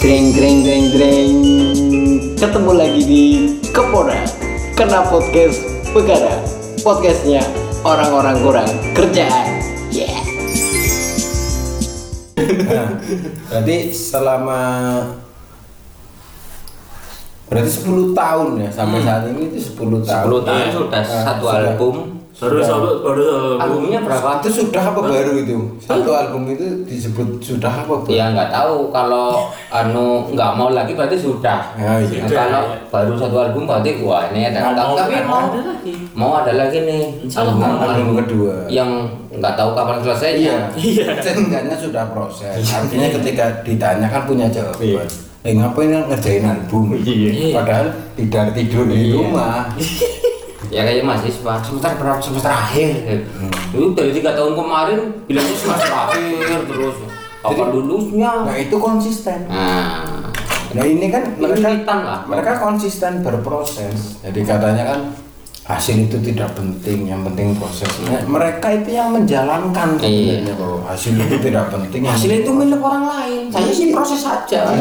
Greng greng greng greng. Ketemu lagi di Kepora. Kena podcast Begara Podcastnya orang-orang kurang kerjaan. Yeah. Nah, berarti selama berarti 10 tahun ya sampai saat ini itu 10 tahun. 10 tahun Iya. sudah Nah, satu sudah. album baru satu baru album Albumnya berapa? Itu sudah apa baru itu? Satu album itu disebut sudah apa baru? Ya nggak tahu kalau anu nggak mau lagi berarti sudah. Ya, iya. Nah, kalau baru satu album berarti wah ini ada. Mau- tapi mau- mau ada lagi. mau ada lagi nih album, Album kedua. yang nggak tahu kapan selesainya. Iya. Iya. Sudah proses. Artinya ketika ditanya kan punya jawaban. Eh ngapain ngerjain album? Iya. Padahal tidak tidur di Iya. rumah. Ya kayak mahasiswa semester berapa semester akhir. Itu dari tiga tahun kemarin bilangnya semester akhir terus. Kapan lulusnya? Nah itu konsisten. Nah, Nah ini kan mereka Militan lah. mereka konsisten berproses. Jadi katanya kan hasil itu tidak penting, yang penting prosesnya. Mereka itu yang menjalankan Iya. bahwa hasil itu tidak penting. hasil itu milik orang lain. Saya sih proses saja.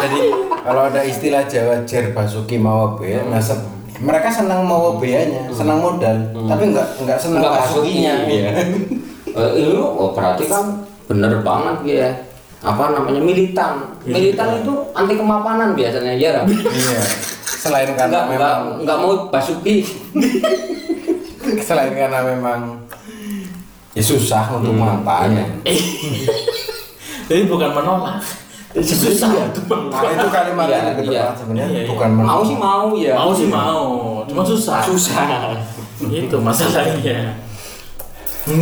Jadi kalau ada istilah Jawa jer basuki mawabe, nah se- mereka senang mawabeanya, senang modal, tapi enggak enggak senang Enggak basukinya. Iya. Eh, ini oh berarti kan bener banget ya. Apa namanya militan? Militan itu anti kemapanan biasanya ya. Iya. Selain karena Enggak, memang enggak mau basuki. selain karena memang ya susah untuk mapan. jadi bukan menolak jadi susah itu Nah itu kalimat Iya, yang iya. sebenarnya Iya, iya. bukan Mau menolak. sih mau ya. mau sih mau cuma susah Susah. itu masalahnya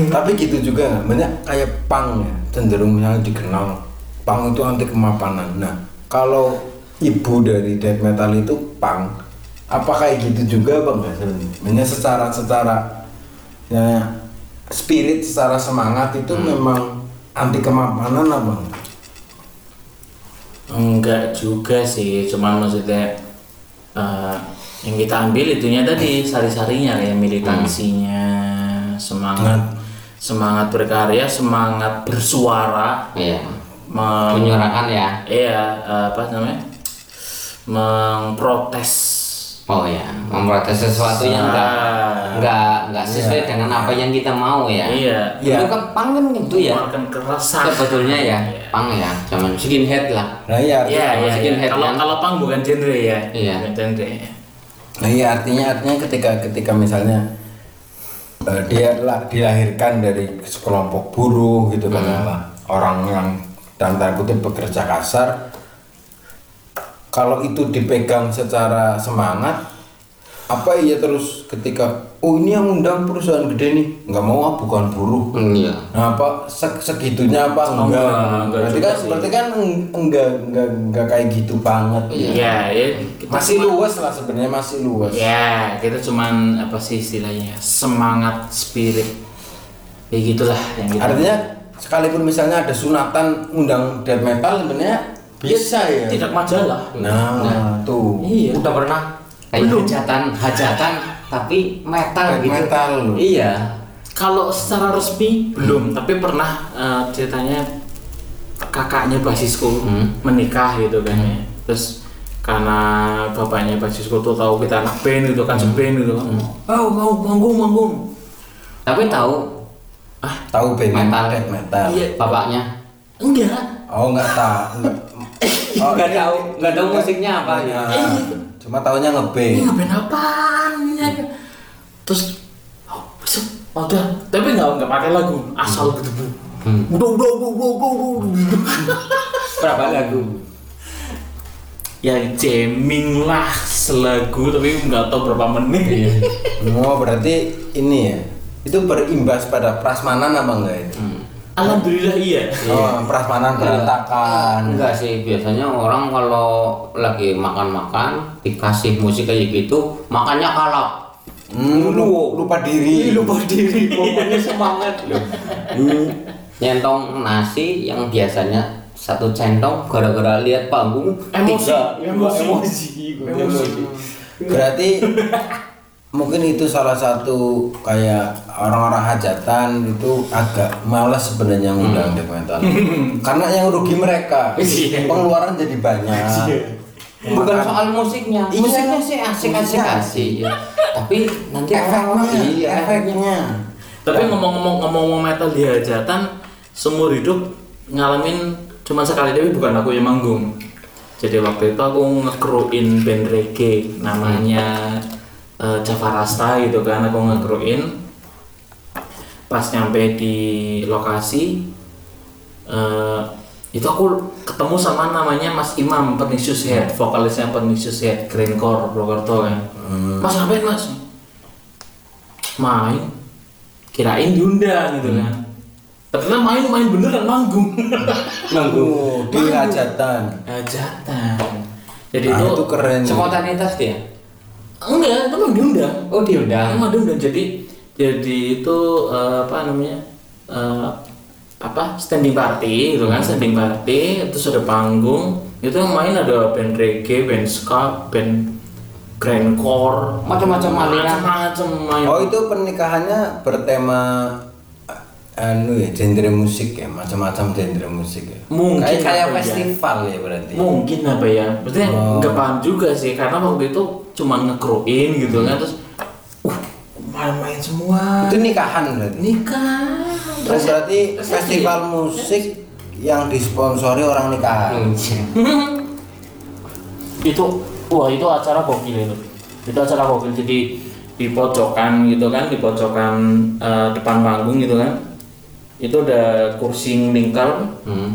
Tapi gitu juga banyak kayak pang ya cenderung misalnya dikenal pang itu anti kemapanan. Nah kalau ibu dari death metal itu pang, apa kayak gitu juga bang sebenarnya? Maksudnya secara secara ya spirit secara semangat itu memang anti kemapanan apa? Enggak juga sih cuman maksudnya eh, yang kita ambil itunya tadi sari-sarinya kayak militansinya semangat semangat berkarya semangat bersuara Iya. me- Menyuarakan ya. iya eh, apa namanya mengprotes Oh ya, memprotes sesuatu yang enggak enggak enggak sesuai dengan apa yang kita mau ya. iya Iya. Itu kan pang kan gitu ya. mengeluarkan keresahan Sebetulnya ya, Iya. pang ya, zaman skinhead lah. Nah iya, Iya, iya, skinhead iya. Kalau kan? kalau pang bukan genre ya. Iya. Bukan genre. Nah iya artinya artinya ketika ketika misalnya eh, dia lah dilahirkan dari sekelompok buruh gitu kan lah. orang yang dalam tanda kutip bekerja kasar kalau itu dipegang secara semangat apa iya terus ketika oh ini yang undang perusahaan gede nih nggak mau ah bukan buruh Hmm, Iya. Nah, apa se- segitunya apa Oh, enggak? enggak, enggak berarti kan berarti kan eng- enggak enggak enggak kayak gitu banget. Iya, ya. kita Masih cuma- luas lah sebenarnya masih luas. Ya, kita cuman apa sih istilahnya? Semangat spirit. Ya gitulah yang kita Artinya sekalipun misalnya ada sunatan undang death metal sebenarnya bisa ya. tidak majalah. Nah, tuh. Iya. Udah pernah kayak Belum. hajatan, hajatan tapi metal Death gitu. metal loh. Iya. Kalau secara resmi belum, tapi pernah eh, ceritanya kakaknya basisku Hmm. menikah gitu kan ya. Terus karena bapaknya basisku tuh tahu kita anak band gitu kan, seband gitu kan. Oh, mau manggung manggung. Tapi tahu Tahu band Metal. metal. Iya. bapaknya Enggak. Oh, enggak tahu. Enggak. Oh, Nggak dia- tahu, nggak tahu musiknya apa. Nah, Cuma taunya Ini ngeband. ngapain apaan? Ya. Terus oh, udah, tapi nggak nggak pakai lagu, asal gitu bu. Hmm. Udah, udah, udah, udah, udah, udah, udah. berapa lagu? ya jamming lah selagu tapi nggak tahu berapa menit. Oh, berarti ini ya. Itu berimbas pada prasmanan apa enggak itu? Alhamdulillah iya. Oh, prasmanan berantakan. Enggak sih, biasanya orang kalau lagi makan-makan dikasih musik kayak gitu, makannya kalap. Hmm, lu- lupa diri. lupa diri, pokoknya semangat loh. Hmm, Nyentong nasi yang biasanya satu centong gara-gara lihat panggung Emosi, tiga. emosi. emosi, Emosi. Berarti mungkin itu salah satu kayak orang-orang hajatan itu agak malas sebenarnya ngundang death metal karena yang rugi mereka Iya. pengeluaran jadi banyak bukan Makan- soal musiknya Iya. musiknya sih asik-asik Iya. asik ya. tapi nanti efeknya orang iya efeknya Tapi ngomong-ngomong ngomong metal di hajatan, seumur hidup ngalamin cuma sekali tapi bukan aku yang manggung. Jadi waktu itu aku ngekruin band reggae namanya eh, Java Rasta gitu kan aku ngekruin pas nyampe di lokasi eh, itu aku ketemu sama namanya Mas Imam Pernicious Head vokalisnya Pernicious Head Greencore Purwokerto kan. Mas ngapain mas? Main. Kirain diundang gitu kan. Ternyata main main beneran manggung. Oh, di hajatan. Hajatan. Jadi Ah, itu, itu keren. Spontanitas dia enggak itu memang diundang. Oh diundang. Emang diundang. Jadi jadi itu eh, apa namanya eh, apa standing party gitu kan standing party terus ada panggung. Itu yang main ada band reggae band ska band grandcore Macam-macam aliran. macam-macam main. Oh itu pernikahannya bertema anu ya genre musik ya macam-macam genre musik ya. Mungkin kayak kayak ya? festival ya berarti. Mungkin apa ya? Maksudnya Oh. nggak paham juga sih karena waktu itu cuma ngekruin gitu kan terus uh main-main semua. Itu nikahan berarti? Nikah Oh, berarti festival musik yang disponsori orang nikahan. itu wah itu acara gokil itu. Itu acara gokil jadi di pojokan gitu kan di pojokan eh, depan panggung gitu kan itu ada kursi lingkar hmm.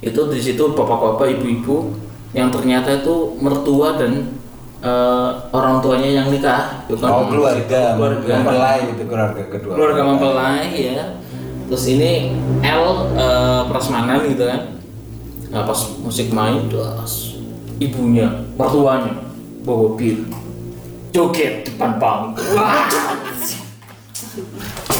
itu di situ bapak-bapak ibu-ibu yang ternyata itu mertua dan eh, orang tuanya yang nikah. Itu kan Oh keluarga, keluarga. Mempelai itu keluarga kedua. keluarga mempelai ya. Terus ini L eh, prasmanan gitu kan. Nah pas musik main terus ibunya mertuanya bawa bir joget depan panggung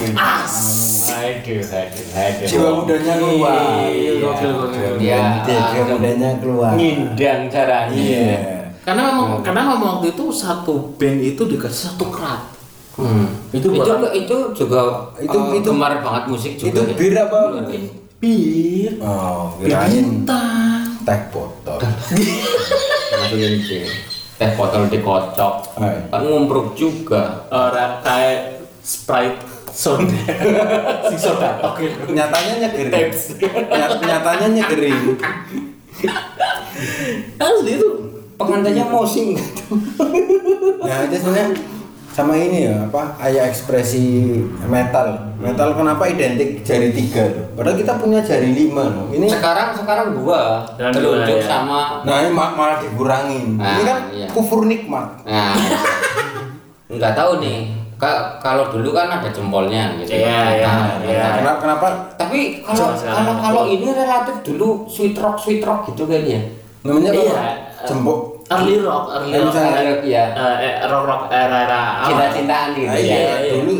aduh aduh aduh Jiwa mudanya keluar. Iya, gokil, gokil. Ya, Jiwa mudanya keluar. ngindang caranya Iya. karena memang karena memang waktu itu satu band itu dikasih satu krat Hmm. Itu itu itu juga Itu- eh, itu- gemar banget musik juga Itu ya. bir apa? bir Oh, bir kirain bintang teh botol. Masukin bir. teh botol dikocok kan ngumpruk juga orang kayak sprite soda si soda oke. Nyatanya nyegerin. Nyat- Nyatanya nyegerin. asli itu pengantinnya mosing gitu Nah, itu sebenarnya sama ini ya apa kayak ekspresi metal. Metal kenapa identik jari tiga loh padahal kita punya jari lima loh. Ini sekarang sekarang gua Dan telunjuk dua, ya. sama nah ini ma- malah dikurangin. Nah, ini kan iya. kufur nikmat. Nah nggak tahu nih Ka- kalau dulu kan ada jempolnya gitu. Iya, iya, Nah, iya. kenapa, kenapa? Tapi kalau kalau kalau ini relatif dulu sweet rock sweet rock gitu kan ya? Namanya Iya. apa jembok early rock early Eh, rock. misalnya- Ada- ya eh, eh, rock rock era era cinta-cintaan gitu Nah, ya. iya, iya. dulu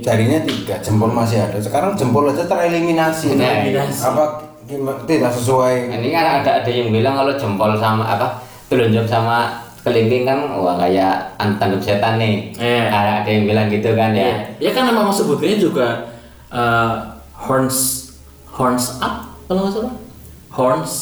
jarinya tiga jempol masih ada. Sekarang jempol aja tereliminasi. Nah, Eliminasi. apa gimana tidak sesuai. Ini kan ada ada yang bilang kalau jempol sama apa telunjuk sama kelingking kan wah kayak tandem setan nih. Iya. ada, yang bilang gitu kan ya. Iya. ya kan memang sebutnya juga eh, horns horns up kalau nggak salah. Horns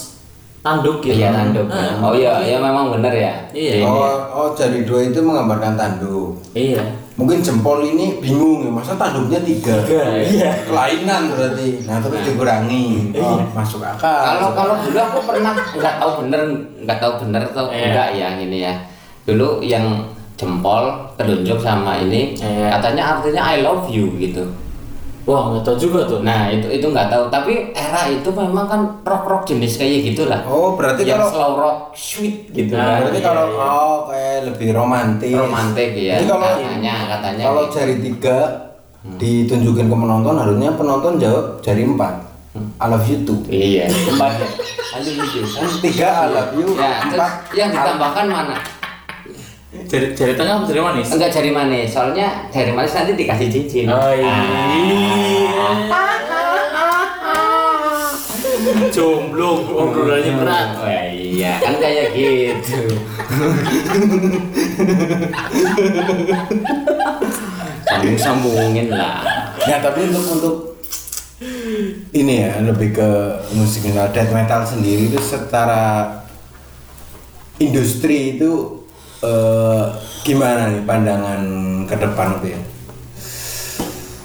tanduk gitu. Iya tanduk. Ah, oh iya iya memang bener ya. Iya. Oh, oh jari dua itu menggambarkan tanduk. Iya mungkin jempol ini bingung ya masa tanduknya tiga? Tiga, iya. kelainan berarti. Nah terus dikurangi. Oh, masuk akal. Kalau kalau dulu aku pernah nggak tahu bener nggak tahu bener atau Iya. enggak ya ini ya. Dulu yang jempol telunjuk sama ini Iya. katanya artinya I love you gitu wah nggak tahu juga tuh. Nah itu itu nggak tahu. Tapi era itu memang kan rock rock jenis kayak gitulah. Oh berarti yang kalau slow rock sweet gitu Nah, kan. berarti iya, kalau iya. oh kayak lebih romantis. Romantis ya Jadi kalau katanya katanya kalau gitu. jari tiga ditunjukin ke penonton harusnya penonton jawab jari empat. I love you too. Iya empat ya. Lanjut lucu Kan tiga I love you. Ya empat yang ditambahkan mana jari jari tengah apa jari manis? Enggak jari manis. Soalnya jari manis nanti dikasih cincin. Oh iya. Ah. jomblo obrolannya berat. Oh iya, kan kayak gitu. Sambung sambungin lah. Ya tapi untuk untuk ini ya lebih ke musik metal death metal sendiri itu secara industri itu eh, gimana nih pandangan ke depan itu ya?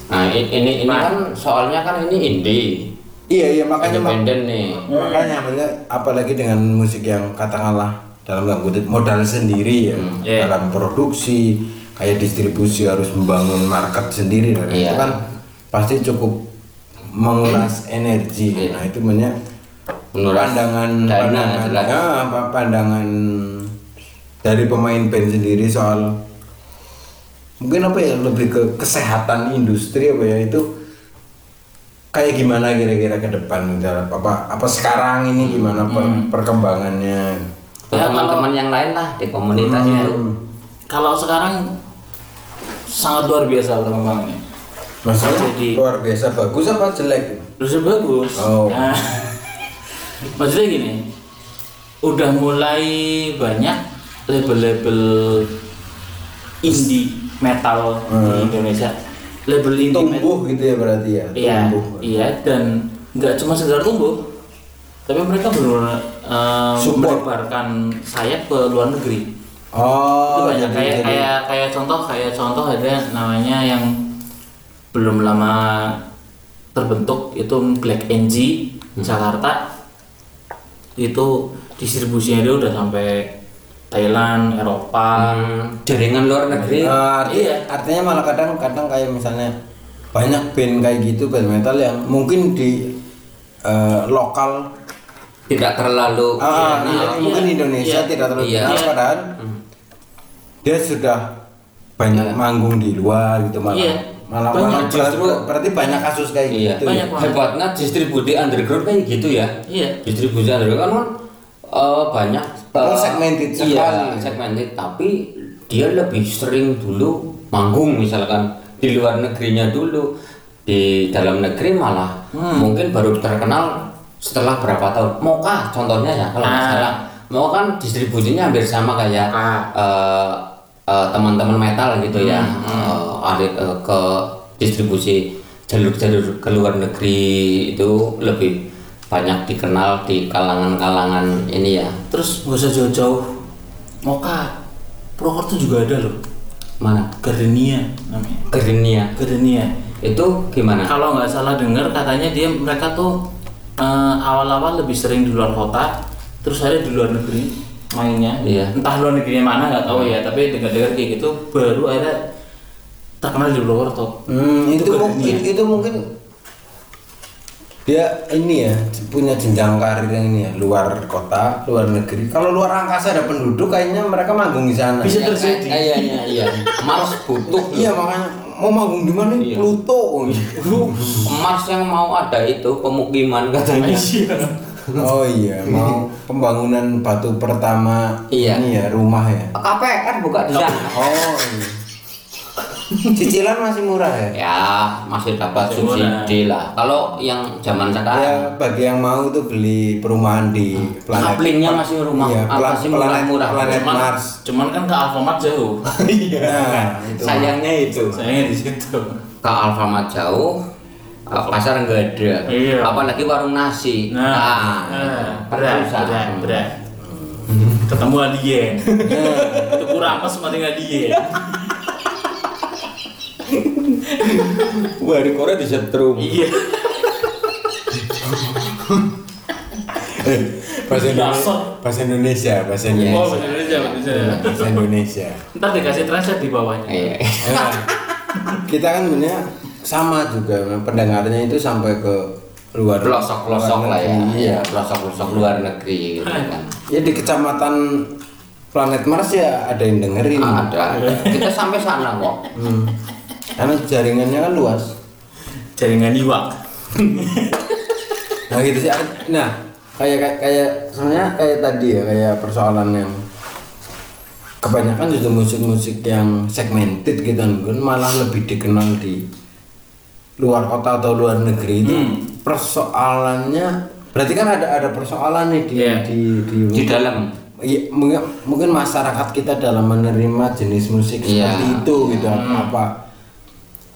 Nah ini ini kan soalnya kan ini indie, Iya iya makanya mak- independen nih. makanya maksudnya apalagi dengan musik yang katakanlah dalam kutip modal sendiri ya Iya. dalam produksi kayak distribusi harus membangun market sendiri dan itu Iya. kan pasti cukup menguras energi Iya. nah itu banyak pandangan dana, pandangan ya, apa- pandangan dari pemain band sendiri soal mungkin apa ya lebih ke kesehatan industri apa ya itu kayak gimana kira-kira ke depan apa apa sekarang ini gimana per- perkembangannya Ke Ya, teman-teman yang lain lah di komunitas Hmm. itu. kalau sekarang sangat luar biasa perkembangannya maksudnya Jadi- luar biasa bagus apa jelek Terus bagus. Oh. Nah, maksudnya gini, udah mulai banyak label-label indie metal di Hmm. Indonesia. Label indie metal. tumbuh gitu ya berarti ya Iya, tumbuh iya dan nggak cuma sekedar tumbuh, tapi mereka benar Support. menyebarkan sayap ke luar negeri. oh itu banyak jadi- kayak jadi- kayak kayak contoh kayak contoh ada namanya yang belum lama terbentuk itu Black NG Hmm. Jakarta itu distribusinya dia udah sampai Thailand Eropa Hmm, jaringan luar negeri arti- Iya. artinya malah kadang kadang kayak misalnya banyak band kayak gitu band metal yang mungkin di eh, lokal tidak terlalu ah, iya, iya, iya, mungkin Indonesia iya. tidak terlalu Iya. Iya. padahal dia sudah banyak manggung di luar gitu malah Iya. malah, Banyak. malah Justru- ber- berarti banyak kasus kayak Iya, gitu Banyak ya. hebatnya distribusi underground kayak gitu ya. Iya. Distribusi underground kan eh, banyak Eh, segmented sekali. Iya, segmented tapi dia lebih sering dulu manggung misalkan di luar negerinya dulu. Di dalam negeri malah Hmm. mungkin baru terkenal setelah berapa tahun. Moka contohnya ya kalau nggak Ah. salah. Moka kan distribusinya hampir sama kayak Ah. eh, eh, teman-teman metal gitu ya. Hmm, Eh, ada eh, ke distribusi jalur-jalur ke luar negeri itu lebih banyak dikenal di kalangan-kalangan ini ya. terus nggak usah jauh-jauh Moka Purwokerto juga ada loh Mana? Gardenia namanya Gardenia. Gardenia Itu gimana? kalau nggak salah dengar katanya dia mereka tuh eh, awal-awal lebih sering di luar kota terus ada di luar negeri mainnya Iya. entah luar negerinya mana nggak tahu ya tapi dengar-dengar kayak gitu baru ada terkenal di Purwokerto Hmm, itu, Itu mungkin itu mungkin dia ini ya punya jenjang karir yang ini ya luar kota luar negeri kalau luar angkasa ada penduduk kayaknya mereka manggung di sana Bisa Ya, terjadi. eh, Iya, iya, iya. Mars butuh. iya makanya mau manggung di mana Iya. Pluto Mars yang mau ada itu pemukiman katanya. oh iya mau pembangunan batu pertama Iya. ini ya rumah ya KPR buka di sana. oh iya. Cicilan masih murah ya Ya, masih dapat Masih subsidi lah. Kalau yang zaman ya sekarang bagi yang mau tuh beli perumahan di planet Kaplingnya masih rumah. iya, Apa sih planet murah-murah? planet cuman, Mars cuman kan ke Alfamart jauh nah itu Sayangnya itu. sayangnya di situ Ke Alfamart jauh, pasar nggak ada. Iya. Apalagi warung nasi. nah, nah, nah, berat susah. berat berat ketemu alien itu kurang mas sama dengan dia Wah, di Korea disetrum. iya bahasa Indonesia Dasar. bahasa Indonesia bahasa Iya. oh Indonesia bener aja bener aja. bahasa Indonesia ntar dikasih translate di bawahnya Iya. Nah, kita kan sebenarnya sama juga pendengarnya itu sampai ke luar pelosok-pelosok luar lah ya. negeri. Iya, pelosok-pelosok luar negeri gitu kan. ya di kecamatan planet Mars ya ada yang dengerin Ada. Kita sampai sana kok. Hmm. Karena jaringannya kan luas. Jaringan iwak. Nah gitu sih. Nah kayak kayak, kayak sebenarnya kayak tadi ya kayak persoalan yang kebanyakan justru musik-musik yang segmented gitu kan malah lebih dikenal di luar kota atau luar negeri itu persoalannya berarti kan ada ada persoalan nih di Iya. di di, di dalam. Iya, mungkin, mungkin masyarakat kita dalam menerima jenis musik Iya. seperti itu gitu apa apa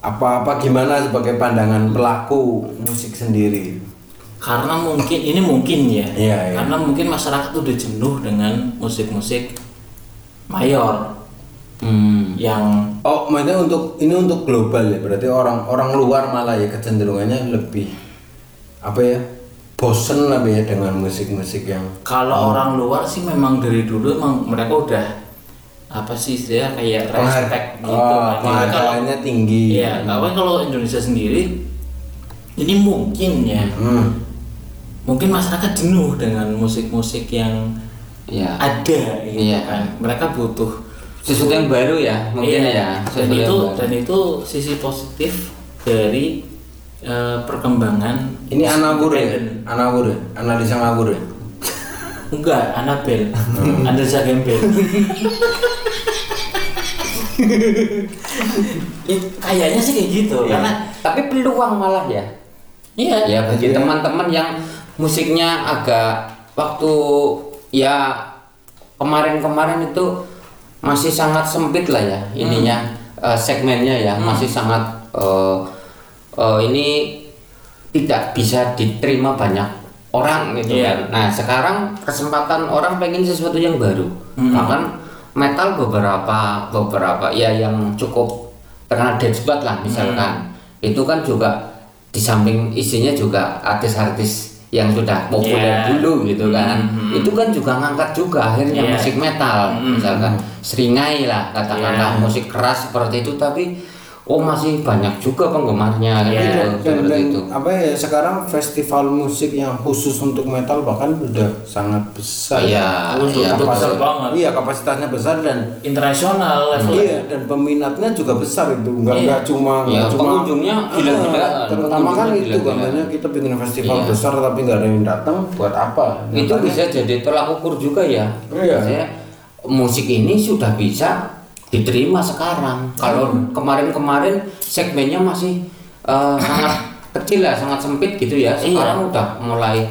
apa gimana sebagai pandangan pelaku musik sendiri? Karena mungkin ini mungkin ya. Iya, iya. karena mungkin masyarakat udah jenuh dengan musik-musik mayor. Hmm. yang oh maksudnya untuk ini untuk global ya? Berarti orang orang luar malah ya kecenderungannya lebih apa ya bosen lah ya dengan musik-musik yang kalau orang luar sih memang dari dulu emang mereka udah apa sih dia kayak respect gitu oh. Jadi kalau penghargaannya tinggi Iya, tapi kalau Indonesia sendiri ini mungkin ya, Hmm. mungkin masyarakat jenuh dengan musik-musik yang ya ada gitu Iya. kan. Mereka butuh sesuatu yang baru ya mungkin Iya, ya dan itu dan itu sisi positif dari eh, perkembangan ini anabur ya independen. anabur ya analisa ngabur ya enggak Anabel Hmm. Andresa Gembel kayaknya sih kayak gitu Iya. karena tapi peluang malah ya iya ya bagi Iya. teman-teman yang musiknya agak waktu ya kemarin-kemarin itu masih sangat sempit lah ya ininya eh, segmennya ya masih sangat eh, eh, ini tidak bisa diterima banyak orang gitu Iya. kan. Nah sekarang kesempatan orang pengen sesuatu yang baru. Bahkan metal beberapa beberapa ya yang cukup terkenal deathbat lah misalkan itu kan juga di samping isinya juga artis-artis yang sudah populer Iya. dulu gitu kan itu kan juga ngangkat juga akhirnya Iya. musik metal misalkan seringai lah katakanlah Iya. musik keras seperti itu tapi oh masih banyak juga penggemarnya Iya. gitu, dan, seperti dan itu apa ya sekarang festival musik yang khusus untuk metal bahkan udah sangat besar Iya, Untuk- iya, untuk besar Kapasitas- banget. iya kapasitasnya besar dan internasional levelnya iya dan peminatnya juga besar itu nggak Iya. nggak cuma Iya, nggak cuma pengunjungnya gila-gilaan, Ah, terutama kan itu gila-gilaan. katanya kita bikin festival Iya. besar tapi nggak ada yang datang buat apa itu Makanya- bisa jadi tolak ukur juga ya Iya. Musik ini sudah bisa diterima sekarang. Kalau kemarin-kemarin segmennya masih eh, sangat kecil lah sangat sempit gitu ya. Sekarang udah mulai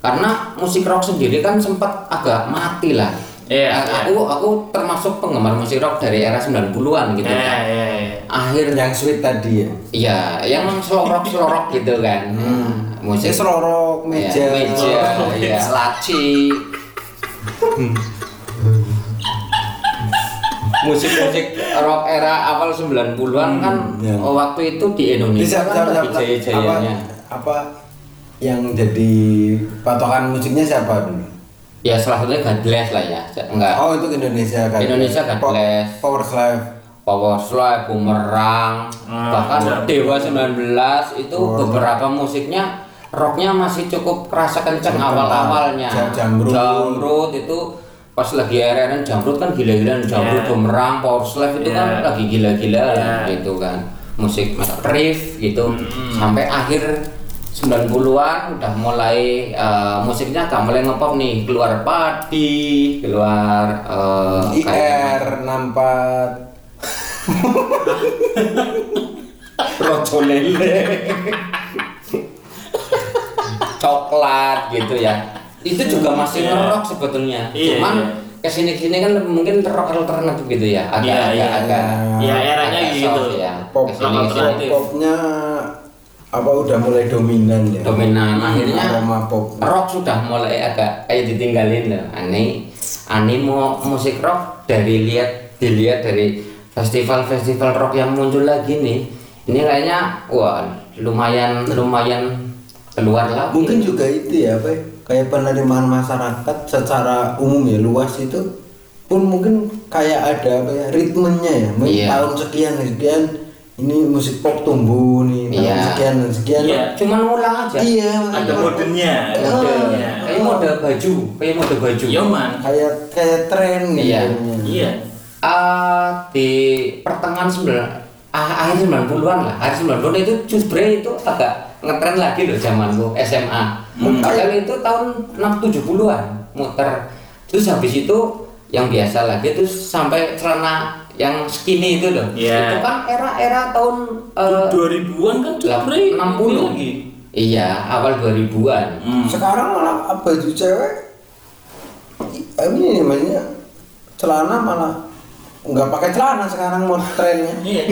karena musik rock sendiri kan sempat agak mati lah. Iya, iya. aku aku termasuk penggemar musik rock dari era 90-an gitu Iya, kan. iya, iya. akhir yang sweet tadi ya? Iya, yang slow rock slow rock gitu kan. Musik Musik serorok meja. Ya, meja, ya, laci. Musik-musik rock era awal 90-an kan iya. oh, waktu itu di Indonesia Bisa, kan bisa. jaya-jayanya. apa, apa yang jadi patokan musiknya siapa dulu? Ya salah satunya God Bless lah ya. Enggak. Oh itu Indonesia kan? Indonesia God Po-. Power Slave. Power Slide, Bumerang, Hmm, bahkan iya. Dewa 19 itu beberapa musiknya rocknya masih cukup kerasa kenceng awal-awalnya. Jam- Jamrut. Jamrut itu pas lagi era Jamrut kan gila-gilaan Jamrut, Iya. Bumerang, Power Slide itu kan Iya. lagi gila-gilaan Iya. gitu kan. Musik riff gitu Hmm. sampai akhir 90-an udah mulai eh, musiknya agak mulai ngepop nih keluar padi keluar eh, IR 64 Rojo lele coklat gitu ya itu juga masih Iya. ngerok sebetulnya. Iya, cuman iya. ke sini ke sini kan mungkin rock alternatif gitu ya. Agak Iya, agak iya. agak Ya, eranya agak gitu. soft ya. Pop ke sini ke sini popnya apa udah mulai dominan ya? Dominan. Akhirnya aroma pop. rock sudah mulai agak kayak ditinggalin loh aneh aneh mau musik rock dari lihat dilihat dari festival-festival rock yang muncul lagi nih. Ini kayaknya wah lumayan lumayan keluar lagi. Mungkin juga itu ya ya, kayak penerimaan masyarakat secara umum ya luas itu pun mungkin kayak ada apa ya ritmenya ya mungkin Iya. tahun sekian sekian ini musik pop tumbuh nih tahun Iya. sekian dan sekian Iya. cuman ngulang aja iya Ada modenya, ada Model. modenya. kayak mode baju kayak mode baju Yoman. kayak kayak tren gitu Iya. Iya. Ah, di pertengahan sembilan ah, akhir 90-an lah akhir 90-an itu justru itu agak ngetren lagi loh zamanku SMA Hmm. Kali itu tahun 6 70-an muter terus habis itu yang biasa lagi itu sampai celana yang skinny itu loh Iya. itu kan era-era tahun eh, 2000-an kan Jupre 60. lagi. Iya, awal 2000-an. Hmm. Sekarang malah baju cewek ini namanya celana malah nggak pakai celana sekarang mau trennya. Iya.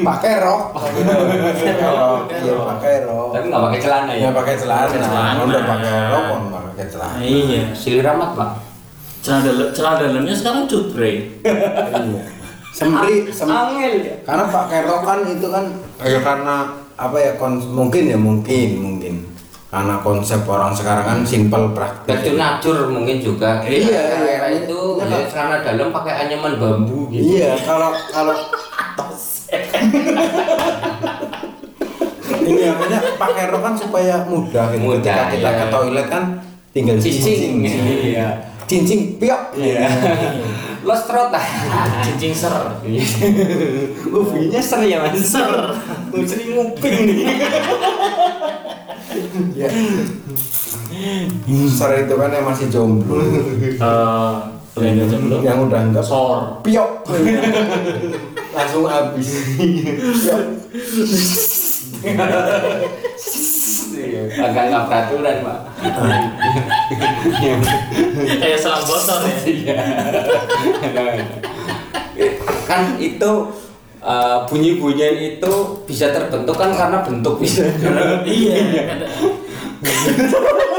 pakai rok. Pakai rok. Iya pakai rok. Tapi nggak pakai celana ya. Ya pakai celana. Udah pakai rok nggak pakai celana. Iya. Silir amat, Pak. Celana dalam celana dalamnya sekarang cutbray. Iya. Sempri, sem Angel ya. karena pakai rok kan itu kan ya karena apa ya mungkin ya mungkin mungkin karena konsep orang sekarang kan simple praktis. Baju najur mungkin juga. Iya, Era iya. itu Iya, ya, celana dalam pakai anyaman bambu gitu. Iya, kalau kalau ini namanya pakai rok kan supaya mudah gitu. Mudah, Ketika kita iya. ke toilet kan tinggal Cincing. Iya. Cincing piok. Iya. Los trot ah. Cincing ser. Uh, bunyinya ser ya mas. Ser. Sering nguping nih. Iya. Ser itu kan yang masih jomblo. Eh, Jomblo. yang udah enggak Sor. piok. Langsung habis. Piok. Agak nggak peraturan pak. Kayak selang botol ya. Iya. kan itu eh, bunyi-bunyian itu bisa terbentuk kan karena bentuk bisa. Iya.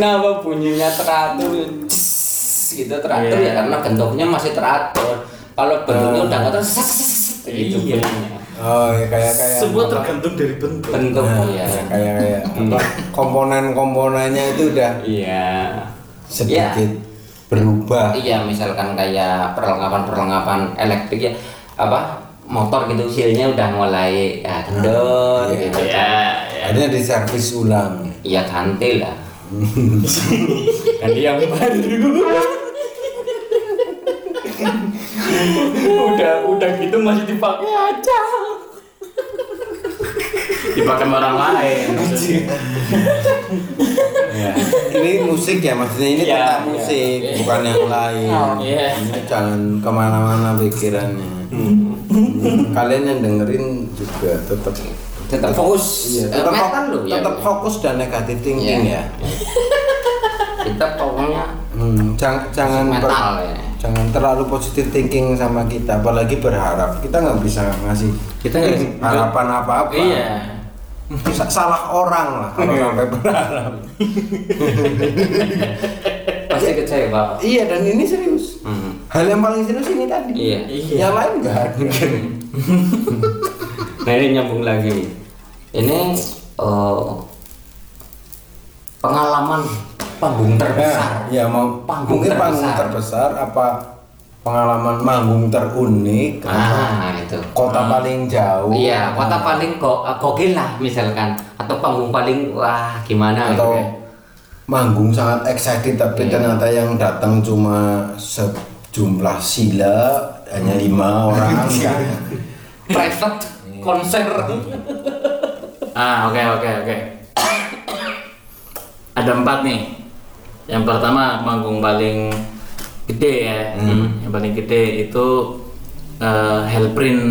Kenapa bunyinya teratur? Gitu teratur Iya. ya karena bentuknya masih teratur. Kalau bentuknya udah nggak teratur, itu Iya. bunyinya. Oh, ya kayak kayak Semua apa? tergantung dari bentuk. Bentuk Nah, ya. kayak kayak apa, komponen-komponennya itu udah Iya. sedikit berubah. Iya, misalkan kayak perlengkapan-perlengkapan elektrik ya apa motor gitu silnya udah mulai ya kendor Iya. gitu Iya. kan. iya. Akhirnya diservis ulang. Iya ganti lah. ganti yang baru. udah udah gitu masih dipakai aja. Dipakai orang lain. Ya. Ini musik ya maksudnya ini Iya, tentang musik bukan yang lain. Iya. Ini jangan ke mana-mana pikirannya. Kalian yang dengerin juga tetap Tetap fokus. iya, Eh, tetap, loh ya. tetap fokus dan negatif thinking Iya. ya. Kita pokoknya Hmm, jangan jangan metal ber- ya. jangan terlalu positif thinking sama kita apalagi berharap kita nggak bisa ngasih Kita nggak- harapan apa-apa Iya. Sa- salah orang lah kalau sampai berharap pasti kecewa. iya dan ini serius Hmm. hal yang paling serius ini tadi Iya. yang lain nggak Nah ini nyambung lagi. Ini eh, pengalaman panggung terbesar. ya mau Panggung mungkin panggung terbesar. terbesar apa pengalaman manggung terunik Ah itu. kota paling jauh Iya, kota paling kok gokil lah misalkan atau panggung paling wah gimana atau gitu. manggung sangat excited tapi Iya. ternyata yang datang cuma sejumlah sila hanya lima orang kan private konser. Ah, oke oke oke. Ada empat nih. Yang pertama manggung paling gede ya. Yang paling gede itu eh, Hellprint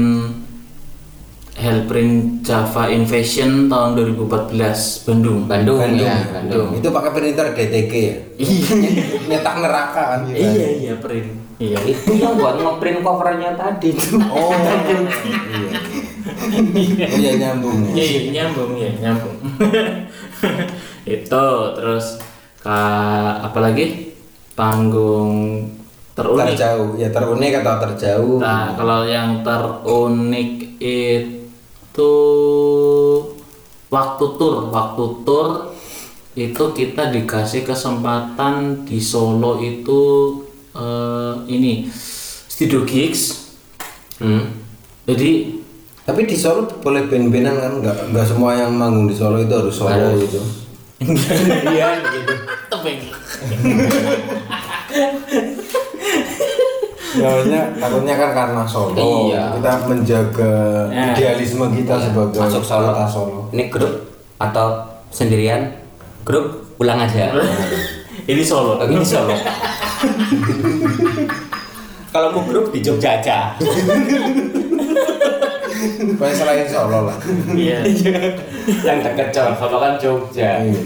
Hellprint Java Invasion tahun 2014 Bandung. Bandung, Bandung, ya, Bandung. Bandung. itu pakai printer DTG ya nyetak neraka kan kita. Iya iya print. Iya. Itu yang buat ngeprint covernya tadi tuh. oh iya oh iya nyambung Iya, iya, nyambung ya, nyambung. itu terus ka apa lagi? Panggung terunik. terjauh ya terunik atau terjauh Nah, kalau yang terunik itu waktu tur, waktu tur itu kita dikasih kesempatan di Solo itu eh, ini studio gigs. Hmm. Jadi tapi di Solo boleh band-bandan kan nggak nggak semua yang manggung di Solo itu harus Solo Harus. gitu iya gitu. Tepeng. ya maksudnya takutnya kan karena Solo Iya. kita menjaga Ya. idealisme kita sebagai Masuk Solo. kota Solo Ini grup atau sendirian? Grup pulang aja. ini Solo. Oh, ini Solo. Kalau mau grup di Jogja aja. Pokoknya selain Solo lah. Iya. yang dekat Jawa kan Jogja Iya.